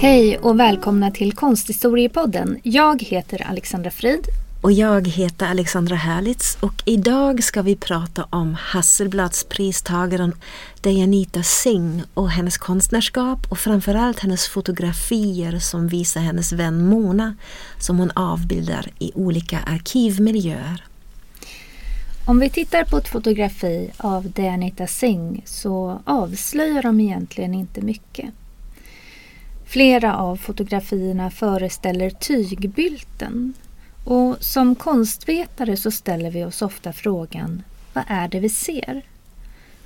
Hej och välkomna till Konsthistoriepodden. Jag heter Alexandra Frid. Och jag heter Alexandra Härlitz och idag ska vi prata om Hasselbladspristagaren Dayanita Singh och hennes konstnärskap och framförallt hennes fotografier som visar hennes vän Mona som hon avbildar i olika arkivmiljöer. Om vi tittar på ett fotografi av Dayanita Singh så avslöjar de egentligen inte mycket. Flera av fotografierna föreställer tygbylten och som konstvetare så ställer vi oss ofta frågan vad är det vi ser?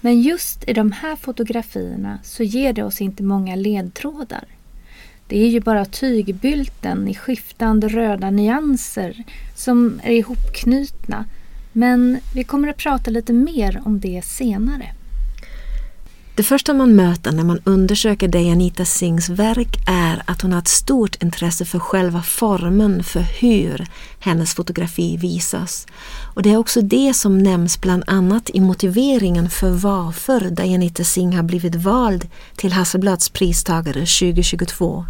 Men just i de här fotografierna så ger det oss inte många ledtrådar. Det är ju bara tygbylten i skiftande röda nyanser som är ihopknutna men vi kommer att prata lite mer om det senare. Det första man möter när man undersöker Dianita Singhs verk är att hon har ett stort intresse för själva formen för hur hennes fotografi visas. Och det är också det som nämns bland annat i motiveringen för varför Dianita Singh har blivit vald till Hasselblads pristagare 2022.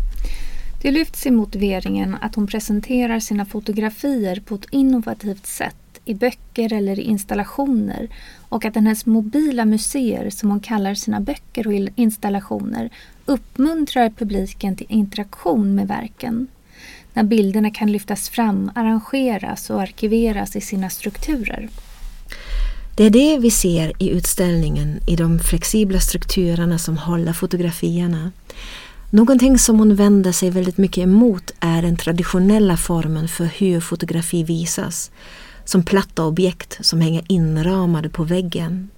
Det lyfts i motiveringen att hon presenterar sina fotografier på ett innovativt sätt i böcker eller i installationer och att hennes mobila museer, som hon kallar sina böcker och installationer, uppmuntrar publiken till interaktion med verken. När bilderna kan lyftas fram, arrangeras och arkiveras i sina strukturer. Det är det vi ser i utställningen, i de flexibla strukturerna som håller fotografierna. Någonting som hon vänder sig väldigt mycket emot är den traditionella formen för hur fotografi visas som platta objekt som hänger inramade på väggen.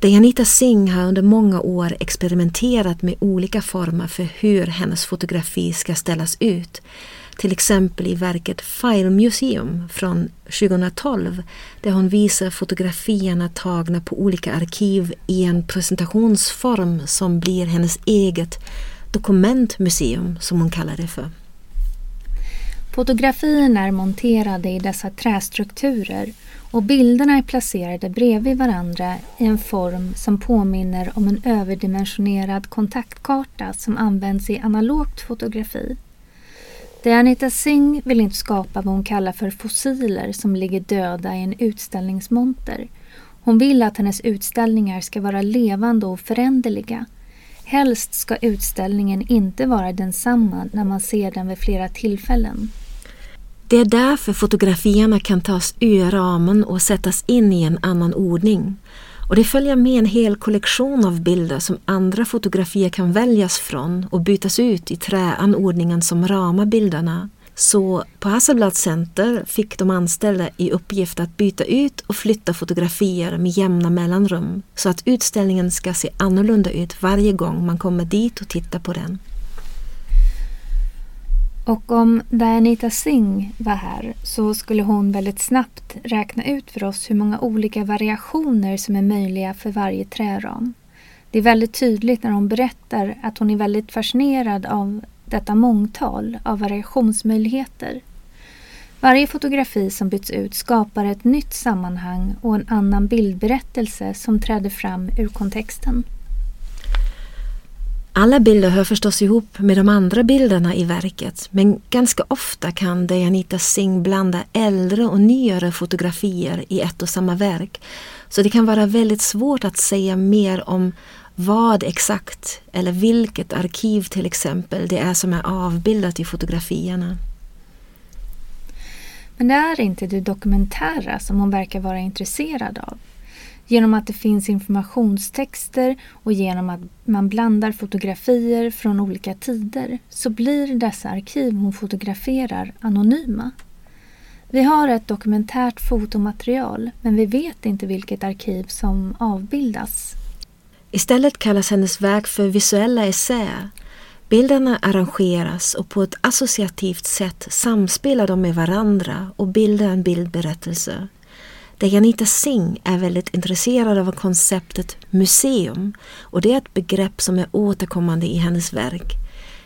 Dayanita Singh har under många år experimenterat med olika former för hur hennes fotografi ska ställas ut. Till exempel i verket File Museum från 2012 där hon visar fotografierna tagna på olika arkiv i en presentationsform som blir hennes eget dokumentmuseum som hon kallar det för. Fotografierna är monterade i dessa trästrukturer och bilderna är placerade bredvid varandra i en form som påminner om en överdimensionerad kontaktkarta som används i analogt fotografi. Anita Singh vill inte skapa vad hon kallar för fossiler som ligger döda i en utställningsmonter. Hon vill att hennes utställningar ska vara levande och föränderliga. Helst ska utställningen inte vara densamma när man ser den vid flera tillfällen. Det är därför fotografierna kan tas ur ramen och sättas in i en annan ordning. Och det följer med en hel kollektion av bilder som andra fotografier kan väljas från och bytas ut i träanordningen som ramar bilderna. Så på Hasselblad Center fick de anställda i uppgift att byta ut och flytta fotografier med jämna mellanrum så att utställningen ska se annorlunda ut varje gång man kommer dit och tittar på den. Och om Dayanita Singh var här så skulle hon väldigt snabbt räkna ut för oss hur många olika variationer som är möjliga för varje träram. Det är väldigt tydligt när hon berättar att hon är väldigt fascinerad av detta mångtal av variationsmöjligheter. Varje fotografi som byts ut skapar ett nytt sammanhang och en annan bildberättelse som träder fram ur kontexten. Alla bilder hör förstås ihop med de andra bilderna i verket men ganska ofta kan Dianita Singh blanda äldre och nyare fotografier i ett och samma verk. Så det kan vara väldigt svårt att säga mer om vad exakt eller vilket arkiv till exempel det är som är avbildat i fotografierna. Men det är inte det dokumentära som hon verkar vara intresserad av. Genom att det finns informationstexter och genom att man blandar fotografier från olika tider så blir dessa arkiv hon fotograferar anonyma. Vi har ett dokumentärt fotomaterial men vi vet inte vilket arkiv som avbildas. Istället kallas hennes verk för visuella essäer. Bilderna arrangeras och på ett associativt sätt samspelar de med varandra och bildar en bildberättelse. Dayanita Singh är väldigt intresserad av konceptet museum och det är ett begrepp som är återkommande i hennes verk.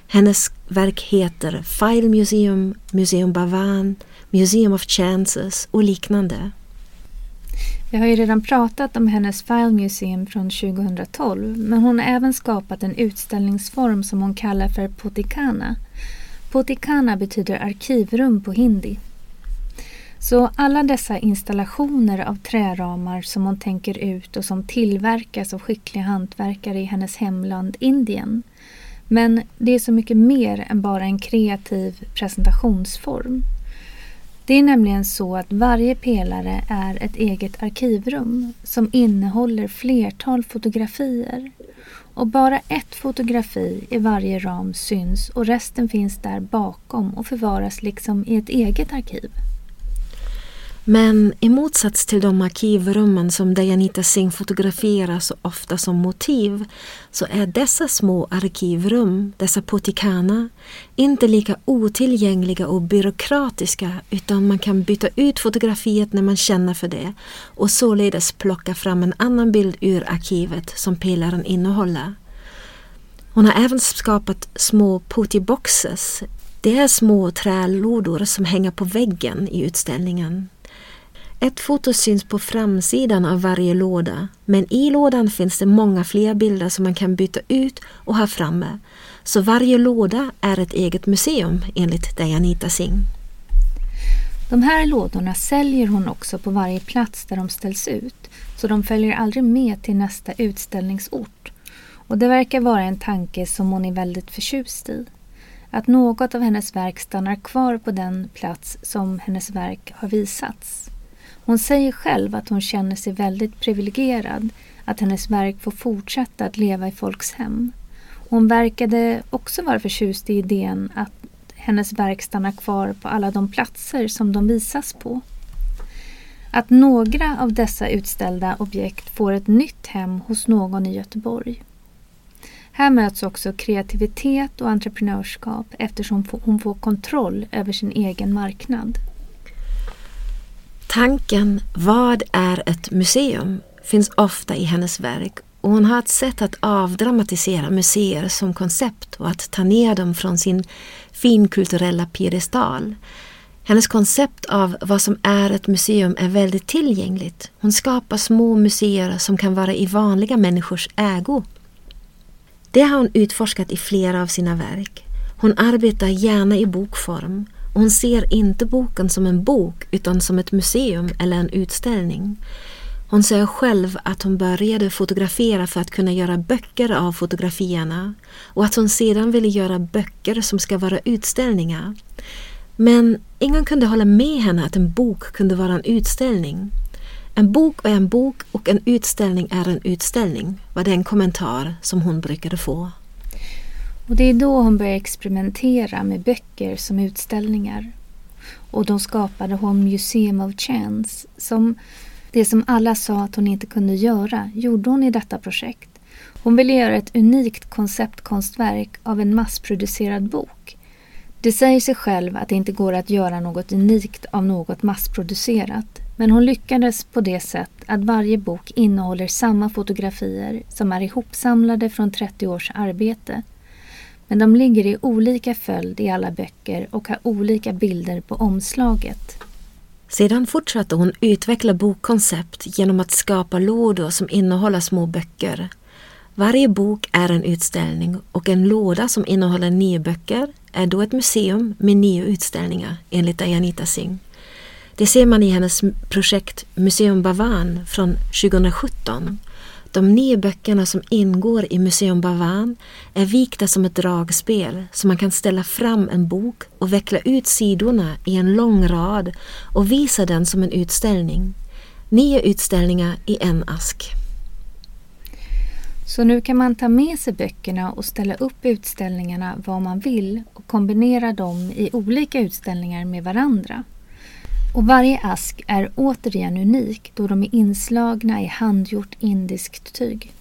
Hennes verk heter File Museum, Museum Bavan, Museum of Chances och liknande. Vi har ju redan pratat om hennes File Museum från 2012 men hon har även skapat en utställningsform som hon kallar för Potikana. Potikana betyder arkivrum på hindi. Så alla dessa installationer av träramar som hon tänker ut och som tillverkas av skickliga hantverkare i hennes hemland Indien. Men det är så mycket mer än bara en kreativ presentationsform. Det är nämligen så att varje pelare är ett eget arkivrum som innehåller flertal fotografier. Och bara ett fotografi i varje ram syns och resten finns där bakom och förvaras liksom i ett eget arkiv. Men i motsats till de arkivrummen som Dianita Singh fotograferar så ofta som motiv så är dessa små arkivrum, dessa potikana, inte lika otillgängliga och byråkratiska utan man kan byta ut fotografiet när man känner för det och således plocka fram en annan bild ur arkivet som pelaren innehåller. Hon har även skapat små potiboxes. Det är små trälådor som hänger på väggen i utställningen. Ett foto syns på framsidan av varje låda men i lådan finns det många fler bilder som man kan byta ut och ha framme. Så varje låda är ett eget museum enligt Dianita Singh. De här lådorna säljer hon också på varje plats där de ställs ut så de följer aldrig med till nästa utställningsort. Och det verkar vara en tanke som hon är väldigt förtjust i. Att något av hennes verk stannar kvar på den plats som hennes verk har visats. Hon säger själv att hon känner sig väldigt privilegierad att hennes verk får fortsätta att leva i folks hem. Hon verkade också vara förtjust i idén att hennes verk stannar kvar på alla de platser som de visas på. Att några av dessa utställda objekt får ett nytt hem hos någon i Göteborg. Här möts också kreativitet och entreprenörskap eftersom hon får kontroll över sin egen marknad. Tanken vad är ett museum finns ofta i hennes verk och hon har ett sätt att avdramatisera museer som koncept och att ta ner dem från sin finkulturella piedestal. Hennes koncept av vad som är ett museum är väldigt tillgängligt. Hon skapar små museer som kan vara i vanliga människors ägo. Det har hon utforskat i flera av sina verk. Hon arbetar gärna i bokform hon ser inte boken som en bok utan som ett museum eller en utställning. Hon säger själv att hon började fotografera för att kunna göra böcker av fotografierna och att hon sedan ville göra böcker som ska vara utställningar. Men ingen kunde hålla med henne att en bok kunde vara en utställning. En bok är en bok och en utställning är en utställning var den kommentar som hon brukade få. Och det är då hon började experimentera med böcker som utställningar. Och då skapade hon Museum of Chance som det som alla sa att hon inte kunde göra gjorde hon i detta projekt. Hon ville göra ett unikt konceptkonstverk av en massproducerad bok. Det säger sig själv att det inte går att göra något unikt av något massproducerat. Men hon lyckades på det sätt att varje bok innehåller samma fotografier som är ihopsamlade från 30 års arbete men de ligger i olika följd i alla böcker och har olika bilder på omslaget. Sedan fortsatte hon utveckla bokkoncept genom att skapa lådor som innehåller små böcker. Varje bok är en utställning och en låda som innehåller nio böcker är då ett museum med nio utställningar enligt Dayanita Singh. Det ser man i hennes projekt Museum Bavan från 2017 de nio böckerna som ingår i Museum Bavan är vikta som ett dragspel så man kan ställa fram en bok och veckla ut sidorna i en lång rad och visa den som en utställning. Nio utställningar i en ask. Så nu kan man ta med sig böckerna och ställa upp utställningarna vad man vill och kombinera dem i olika utställningar med varandra. Och varje ask är återigen unik då de är inslagna i handgjort indiskt tyg.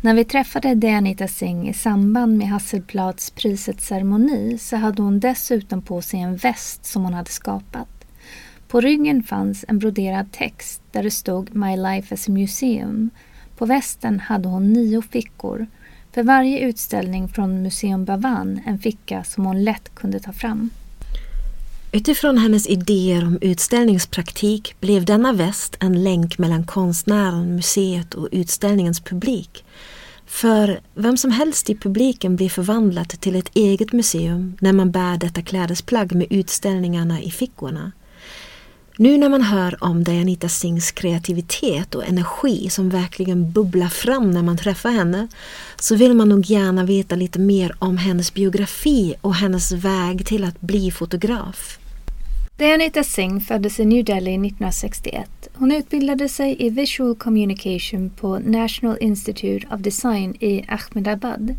När vi träffade Dianita Singh i samband med Hasselbladsprisets ceremoni så hade hon dessutom på sig en väst som hon hade skapat. På ryggen fanns en broderad text där det stod My life as a museum. På västen hade hon nio fickor. För varje utställning från Museum Bavan en ficka som hon lätt kunde ta fram. Utifrån hennes idéer om utställningspraktik blev denna väst en länk mellan konstnären, museet och utställningens publik. För vem som helst i publiken blir förvandlat till ett eget museum när man bär detta klädesplagg med utställningarna i fickorna. Nu när man hör om Dianita Singhs kreativitet och energi som verkligen bubblar fram när man träffar henne så vill man nog gärna veta lite mer om hennes biografi och hennes väg till att bli fotograf. Dianita Singh föddes i New Delhi 1961. Hon utbildade sig i Visual Communication på National Institute of Design i Ahmedabad.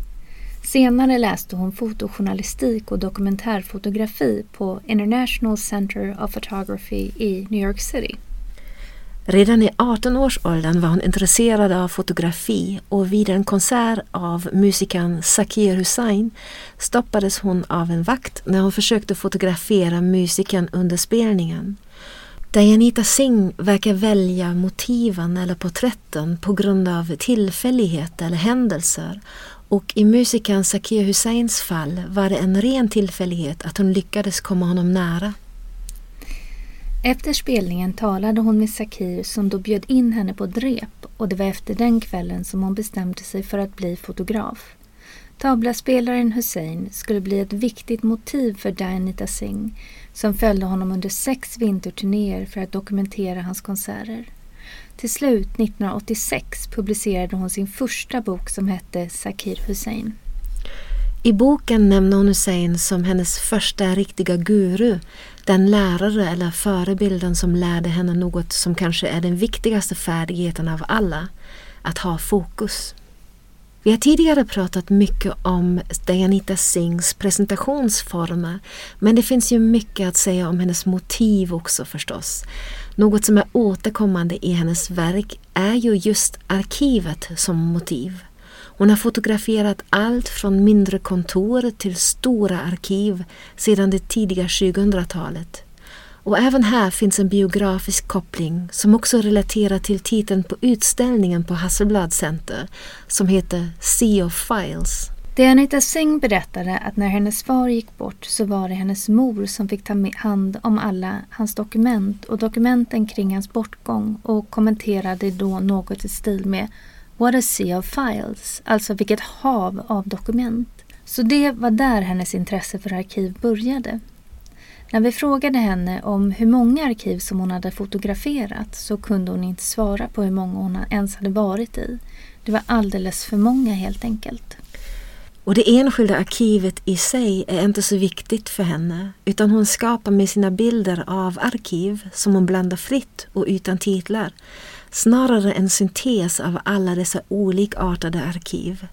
Senare läste hon fotojournalistik och dokumentärfotografi på International Center of Photography i New York City. Redan i 18-årsåldern var hon intresserad av fotografi och vid en konsert av musikern Zakir Hussain stoppades hon av en vakt när hon försökte fotografera musikern under spelningen. Dianita Singh verkar välja motiven eller porträtten på grund av tillfällighet eller händelser och i musikern Zakir Husseins fall var det en ren tillfällighet att hon lyckades komma honom nära. Efter spelningen talade hon med Sakir som då bjöd in henne på drep och det var efter den kvällen som hon bestämde sig för att bli fotograf. Tablaspelaren Hussein skulle bli ett viktigt motiv för Dianita Singh som följde honom under sex vinterturnéer för att dokumentera hans konserter. Till slut, 1986, publicerade hon sin första bok som hette Sakir Hussein. I boken nämner hon Hussein som hennes första riktiga guru, den lärare eller förebilden som lärde henne något som kanske är den viktigaste färdigheten av alla, att ha fokus. Vi har tidigare pratat mycket om Dianita Singhs presentationsformer men det finns ju mycket att säga om hennes motiv också förstås. Något som är återkommande i hennes verk är ju just arkivet som motiv. Hon har fotograferat allt från mindre kontor till stora arkiv sedan det tidiga 2000-talet. Och även här finns en biografisk koppling som också relaterar till titeln på utställningen på Hasselblad Center som heter Sea of Files. Det Anita Singh berättade att när hennes far gick bort så var det hennes mor som fick ta hand om alla hans dokument och dokumenten kring hans bortgång och kommenterade då något i stil med What a sea of files, alltså vilket hav av dokument. Så det var där hennes intresse för arkiv började. När vi frågade henne om hur många arkiv som hon hade fotograferat så kunde hon inte svara på hur många hon ens hade varit i. Det var alldeles för många helt enkelt. Och det enskilda arkivet i sig är inte så viktigt för henne utan hon skapar med sina bilder av arkiv som hon blandar fritt och utan titlar snarare en syntes av alla dessa olikartade arkiv.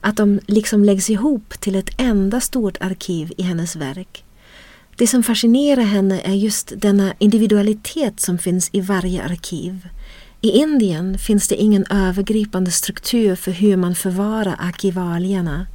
Att de liksom läggs ihop till ett enda stort arkiv i hennes verk. Det som fascinerar henne är just denna individualitet som finns i varje arkiv. I Indien finns det ingen övergripande struktur för hur man förvarar arkivalierna.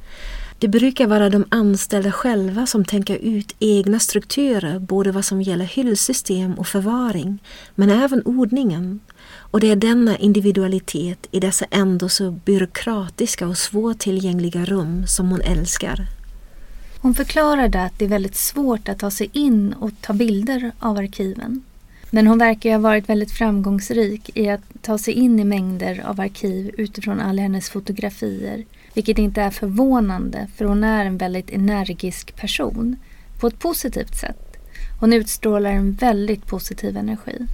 Det brukar vara de anställda själva som tänker ut egna strukturer både vad som gäller hyllsystem och förvaring, men även ordningen. Och det är denna individualitet i dessa ändå så byråkratiska och svårtillgängliga rum som hon älskar. Hon förklarade att det är väldigt svårt att ta sig in och ta bilder av arkiven. Men hon verkar ha varit väldigt framgångsrik i att ta sig in i mängder av arkiv utifrån alla hennes fotografier. Vilket inte är förvånande för hon är en väldigt energisk person. På ett positivt sätt. Hon utstrålar en väldigt positiv energi.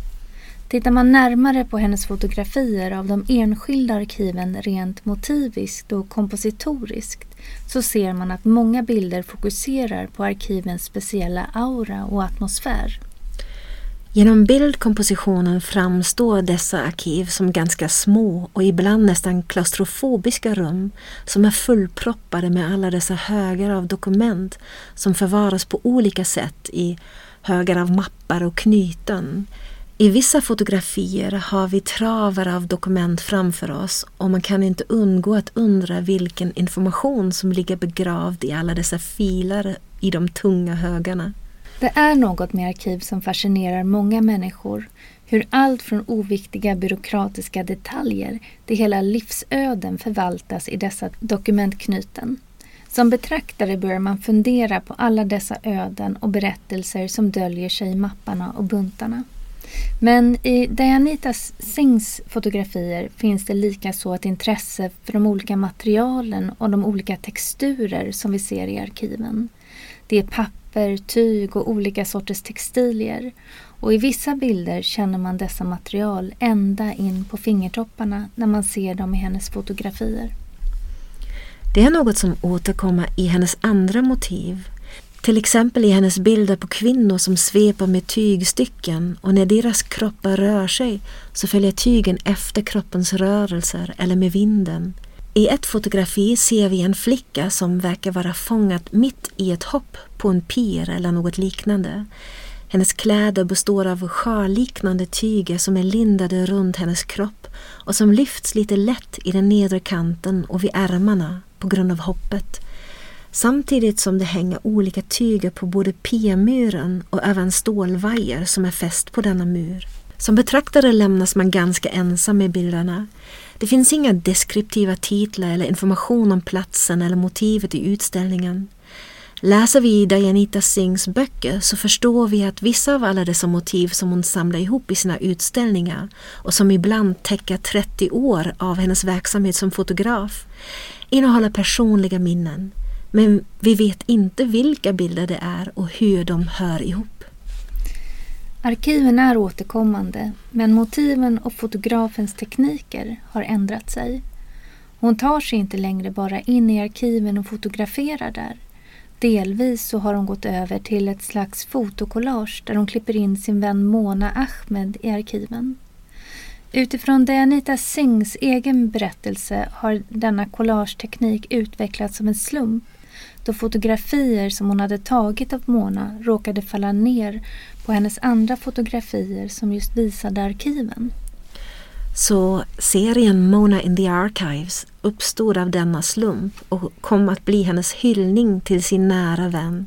Tittar man närmare på hennes fotografier av de enskilda arkiven rent motiviskt och kompositoriskt så ser man att många bilder fokuserar på arkivens speciella aura och atmosfär. Genom bildkompositionen framstår dessa arkiv som ganska små och ibland nästan klaustrofobiska rum som är fullproppade med alla dessa högar av dokument som förvaras på olika sätt i högar av mappar och knyten i vissa fotografier har vi travar av dokument framför oss och man kan inte undgå att undra vilken information som ligger begravd i alla dessa filer i de tunga högarna. Det är något med arkiv som fascinerar många människor. Hur allt från oviktiga byråkratiska detaljer till hela livsöden förvaltas i dessa dokumentknyten. Som betraktare börjar man fundera på alla dessa öden och berättelser som döljer sig i mapparna och buntarna. Men i Dianitas Singhs fotografier finns det likaså ett intresse för de olika materialen och de olika texturer som vi ser i arkiven. Det är papper, tyg och olika sorters textilier. Och i vissa bilder känner man dessa material ända in på fingertopparna när man ser dem i hennes fotografier. Det är något som återkommer i hennes andra motiv. Till exempel i hennes bilder på kvinnor som sveper med tygstycken och när deras kroppar rör sig så följer tygen efter kroppens rörelser eller med vinden. I ett fotografi ser vi en flicka som verkar vara fångad mitt i ett hopp på en pir eller något liknande. Hennes kläder består av sjalliknande tyger som är lindade runt hennes kropp och som lyfts lite lätt i den nedre kanten och vid ärmarna på grund av hoppet. Samtidigt som det hänger olika tyger på både p-muren och även stålvajer som är fäst på denna mur. Som betraktare lämnas man ganska ensam med bilderna. Det finns inga deskriptiva titlar eller information om platsen eller motivet i utställningen. Läser vi Dianita Singhs böcker så förstår vi att vissa av alla dessa motiv som hon samlar ihop i sina utställningar och som ibland täcker 30 år av hennes verksamhet som fotograf innehåller personliga minnen. Men vi vet inte vilka bilder det är och hur de hör ihop. Arkiven är återkommande men motiven och fotografens tekniker har ändrat sig. Hon tar sig inte längre bara in i arkiven och fotograferar där. Delvis så har hon gått över till ett slags fotokollage där hon klipper in sin vän Mona Ahmed i arkiven. Utifrån Dianita Singhs egen berättelse har denna collageteknik utvecklats som en slump då fotografier som hon hade tagit av Mona råkade falla ner på hennes andra fotografier som just visade arkiven. Så serien Mona in the Archives uppstod av denna slump och kom att bli hennes hyllning till sin nära vän.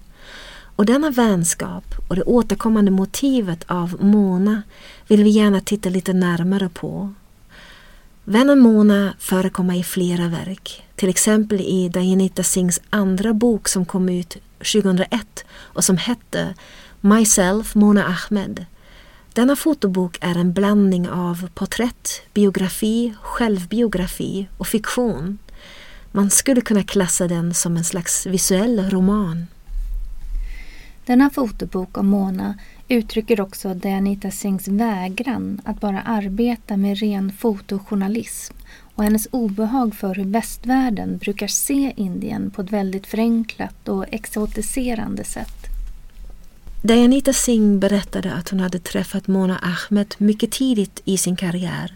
Och denna vänskap och det återkommande motivet av Mona vill vi gärna titta lite närmare på. Vännen Mona förekommer i flera verk, till exempel i Dayanita Singhs andra bok som kom ut 2001 och som hette Myself Mona Ahmed denna fotobok är en blandning av porträtt, biografi, självbiografi och fiktion. Man skulle kunna klassa den som en slags visuell roman. Denna fotobok om Mona uttrycker också Dianita Singhs vägran att bara arbeta med ren fotojournalism och hennes obehag för hur västvärlden brukar se Indien på ett väldigt förenklat och exotiserande sätt. Dianita Singh berättade att hon hade träffat Mona Ahmed mycket tidigt i sin karriär.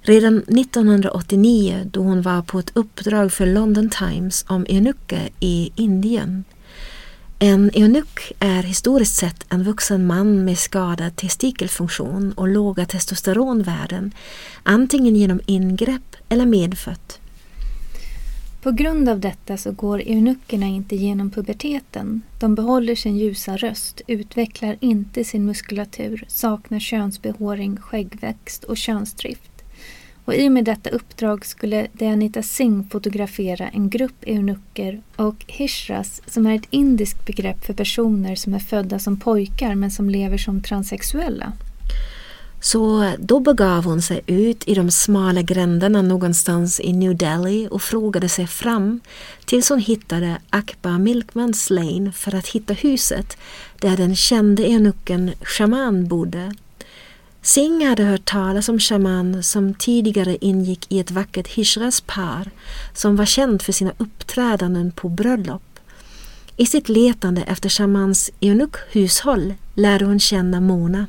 Redan 1989 då hon var på ett uppdrag för London Times om eunucker i Indien. En eunuck är historiskt sett en vuxen man med skadad testikelfunktion och låga testosteronvärden, antingen genom ingrepp eller medfött. På grund av detta så går eunuckerna inte genom puberteten. De behåller sin ljusa röst, utvecklar inte sin muskulatur, saknar könsbehåring, skäggväxt och könsdrift. Och I och med detta uppdrag skulle Deanita Singh fotografera en grupp eunucker och hishras som är ett indiskt begrepp för personer som är födda som pojkar men som lever som transsexuella. Så då begav hon sig ut i de smala gränderna någonstans i New Delhi och frågade sig fram tills hon hittade Akbar Milkmans Lane för att hitta huset där den kände eunucken Shaman bodde. Singh hade hört talas om Shaman som tidigare ingick i ett vackert Hishras par som var känt för sina uppträdanden på bröllop. I sitt letande efter Shamans eunuckhushåll lärde hon känna Mona.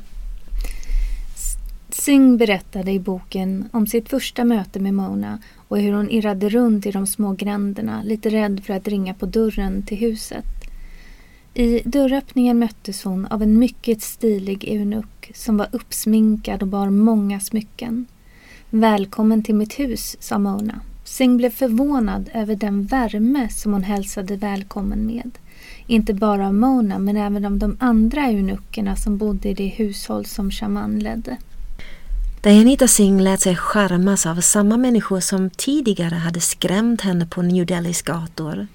Singh berättade i boken om sitt första möte med Mona och hur hon irrade runt i de små gränderna, lite rädd för att ringa på dörren till huset. I dörröppningen möttes hon av en mycket stilig eunuck som var uppsminkad och bar många smycken. Välkommen till mitt hus, sa Mona. Singh blev förvånad över den värme som hon hälsade välkommen med. Inte bara av Mona men även av de andra eunuckerna som bodde i det hushåll som shaman ledde. Dayanita Singh lät sig skärmas av samma människor som tidigare hade skrämt henne på New Delhis gator.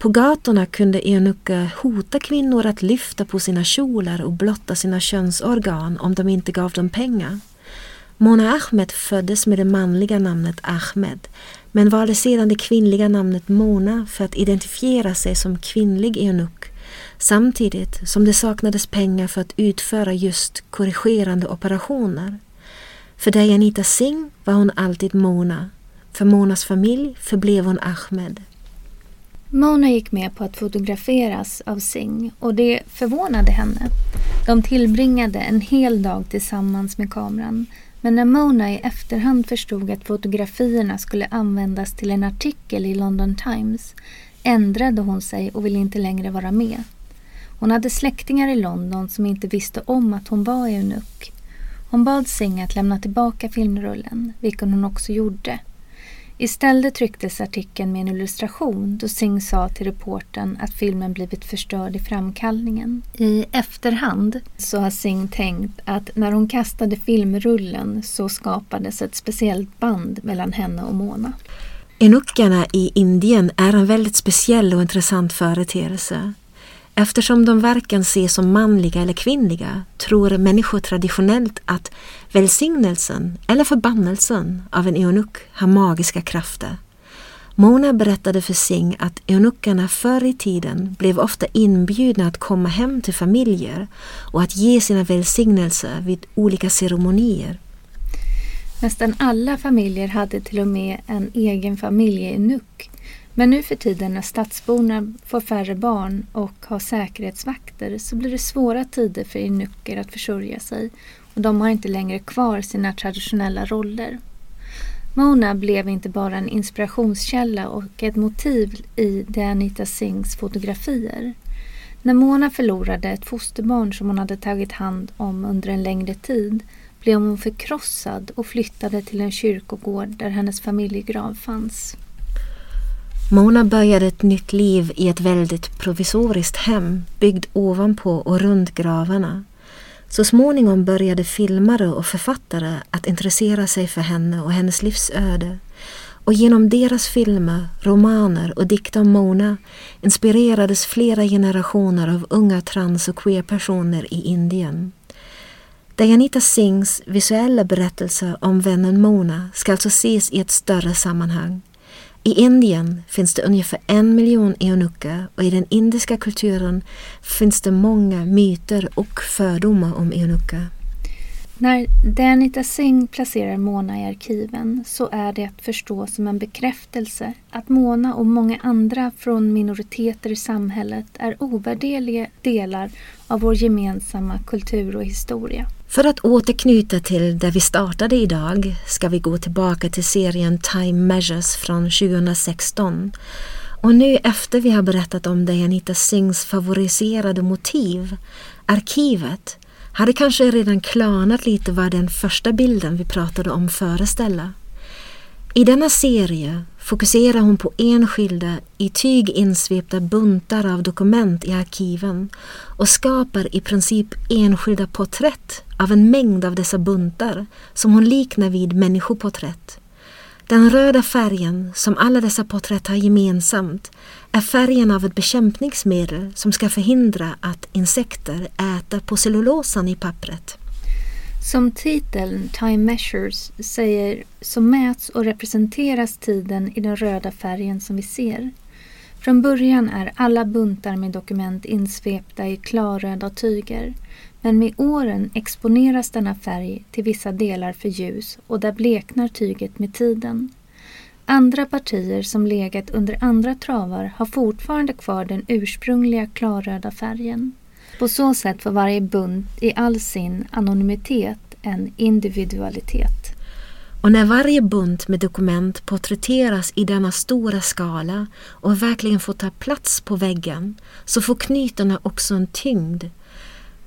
På gatorna kunde eunucker hota kvinnor att lyfta på sina kjolar och blotta sina könsorgan om de inte gav dem pengar. Mona Ahmed föddes med det manliga namnet Ahmed men valde sedan det kvinnliga namnet Mona för att identifiera sig som kvinnlig eunuck samtidigt som det saknades pengar för att utföra just korrigerande operationer. För Dayanita Singh var hon alltid Mona. För Monas familj förblev hon Ahmed. Mona gick med på att fotograferas av Singh och det förvånade henne. De tillbringade en hel dag tillsammans med kameran men när Mona i efterhand förstod att fotografierna skulle användas till en artikel i London Times ändrade hon sig och ville inte längre vara med. Hon hade släktingar i London som inte visste om att hon var eunuck. Hon bad Singh att lämna tillbaka filmrullen, vilket hon också gjorde. Istället trycktes artikeln med en illustration då Singh sa till reporten att filmen blivit förstörd i framkallningen. I efterhand så har Singh tänkt att när hon kastade filmrullen så skapades ett speciellt band mellan henne och Mona. Enuckarna i Indien är en väldigt speciell och intressant företeelse. Eftersom de varken ses som manliga eller kvinnliga tror människor traditionellt att välsignelsen eller förbannelsen av en eunuck har magiska krafter. Mona berättade för Singh att eunuckerna förr i tiden blev ofta inbjudna att komma hem till familjer och att ge sina välsignelser vid olika ceremonier. Nästan alla familjer hade till och med en egen familjeeunuck men nu för tiden när stadsborna får färre barn och har säkerhetsvakter så blir det svåra tider för inuker att försörja sig och de har inte längre kvar sina traditionella roller. Mona blev inte bara en inspirationskälla och ett motiv i Danita Singhs fotografier. När Mona förlorade ett fosterbarn som hon hade tagit hand om under en längre tid blev hon förkrossad och flyttade till en kyrkogård där hennes familjegrav fanns. Mona började ett nytt liv i ett väldigt provisoriskt hem byggt ovanpå och runt gravarna. Så småningom började filmare och författare att intressera sig för henne och hennes livsöde. Och genom deras filmer, romaner och dikter om Mona inspirerades flera generationer av unga trans och queerpersoner i Indien. Dayanita Singhs visuella berättelse om vännen Mona ska alltså ses i ett större sammanhang. I Indien finns det ungefär en miljon eunucker och i den indiska kulturen finns det många myter och fördomar om eunucker. När Danita Singh placerar Mona i arkiven så är det att förstå som en bekräftelse att Mona och många andra från minoriteter i samhället är ovärderliga delar av vår gemensamma kultur och historia. För att återknyta till där vi startade idag ska vi gå tillbaka till serien Time Measures från 2016. Och nu efter vi har berättat om Dianita Singhs favoriserade motiv, arkivet, hade kanske redan klarnat lite vad den första bilden vi pratade om föreställa. I denna serie fokuserar hon på enskilda i tyg insvepta buntar av dokument i arkiven och skapar i princip enskilda porträtt av en mängd av dessa buntar som hon liknar vid människoporträtt. Den röda färgen som alla dessa porträtt har gemensamt är färgen av ett bekämpningsmedel som ska förhindra att insekter äter på cellulosan i pappret. Som titeln Time Measures säger så mäts och representeras tiden i den röda färgen som vi ser. Från början är alla buntar med dokument insvepta i klarröda tyger men med åren exponeras denna färg till vissa delar för ljus och där bleknar tyget med tiden. Andra partier som legat under andra travar har fortfarande kvar den ursprungliga klarröda färgen. På så sätt får varje bunt i all sin anonymitet en individualitet. Och när varje bunt med dokument porträtteras i denna stora skala och verkligen får ta plats på väggen så får knytena också en tyngd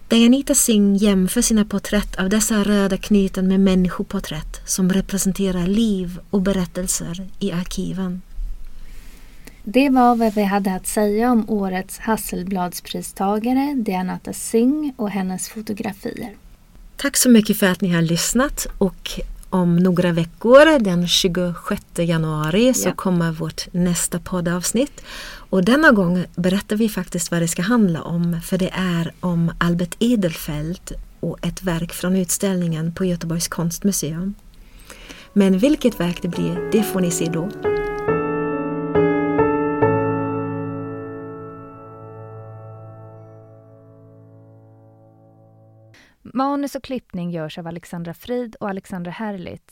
där Anita Singh jämför sina porträtt av dessa röda knyten med människoporträtt som representerar liv och berättelser i arkiven. Det var vad vi hade att säga om årets Hasselbladspristagare Dianata Singh och hennes fotografier. Tack så mycket för att ni har lyssnat och om några veckor, den 26 januari, så kommer vårt nästa poddavsnitt. Och denna gång berättar vi faktiskt vad det ska handla om, för det är om Albert Edelfelt och ett verk från utställningen på Göteborgs konstmuseum. Men vilket verk det blir, det får ni se då. Manus och klippning görs av Alexandra Frid och Alexandra Herlitz.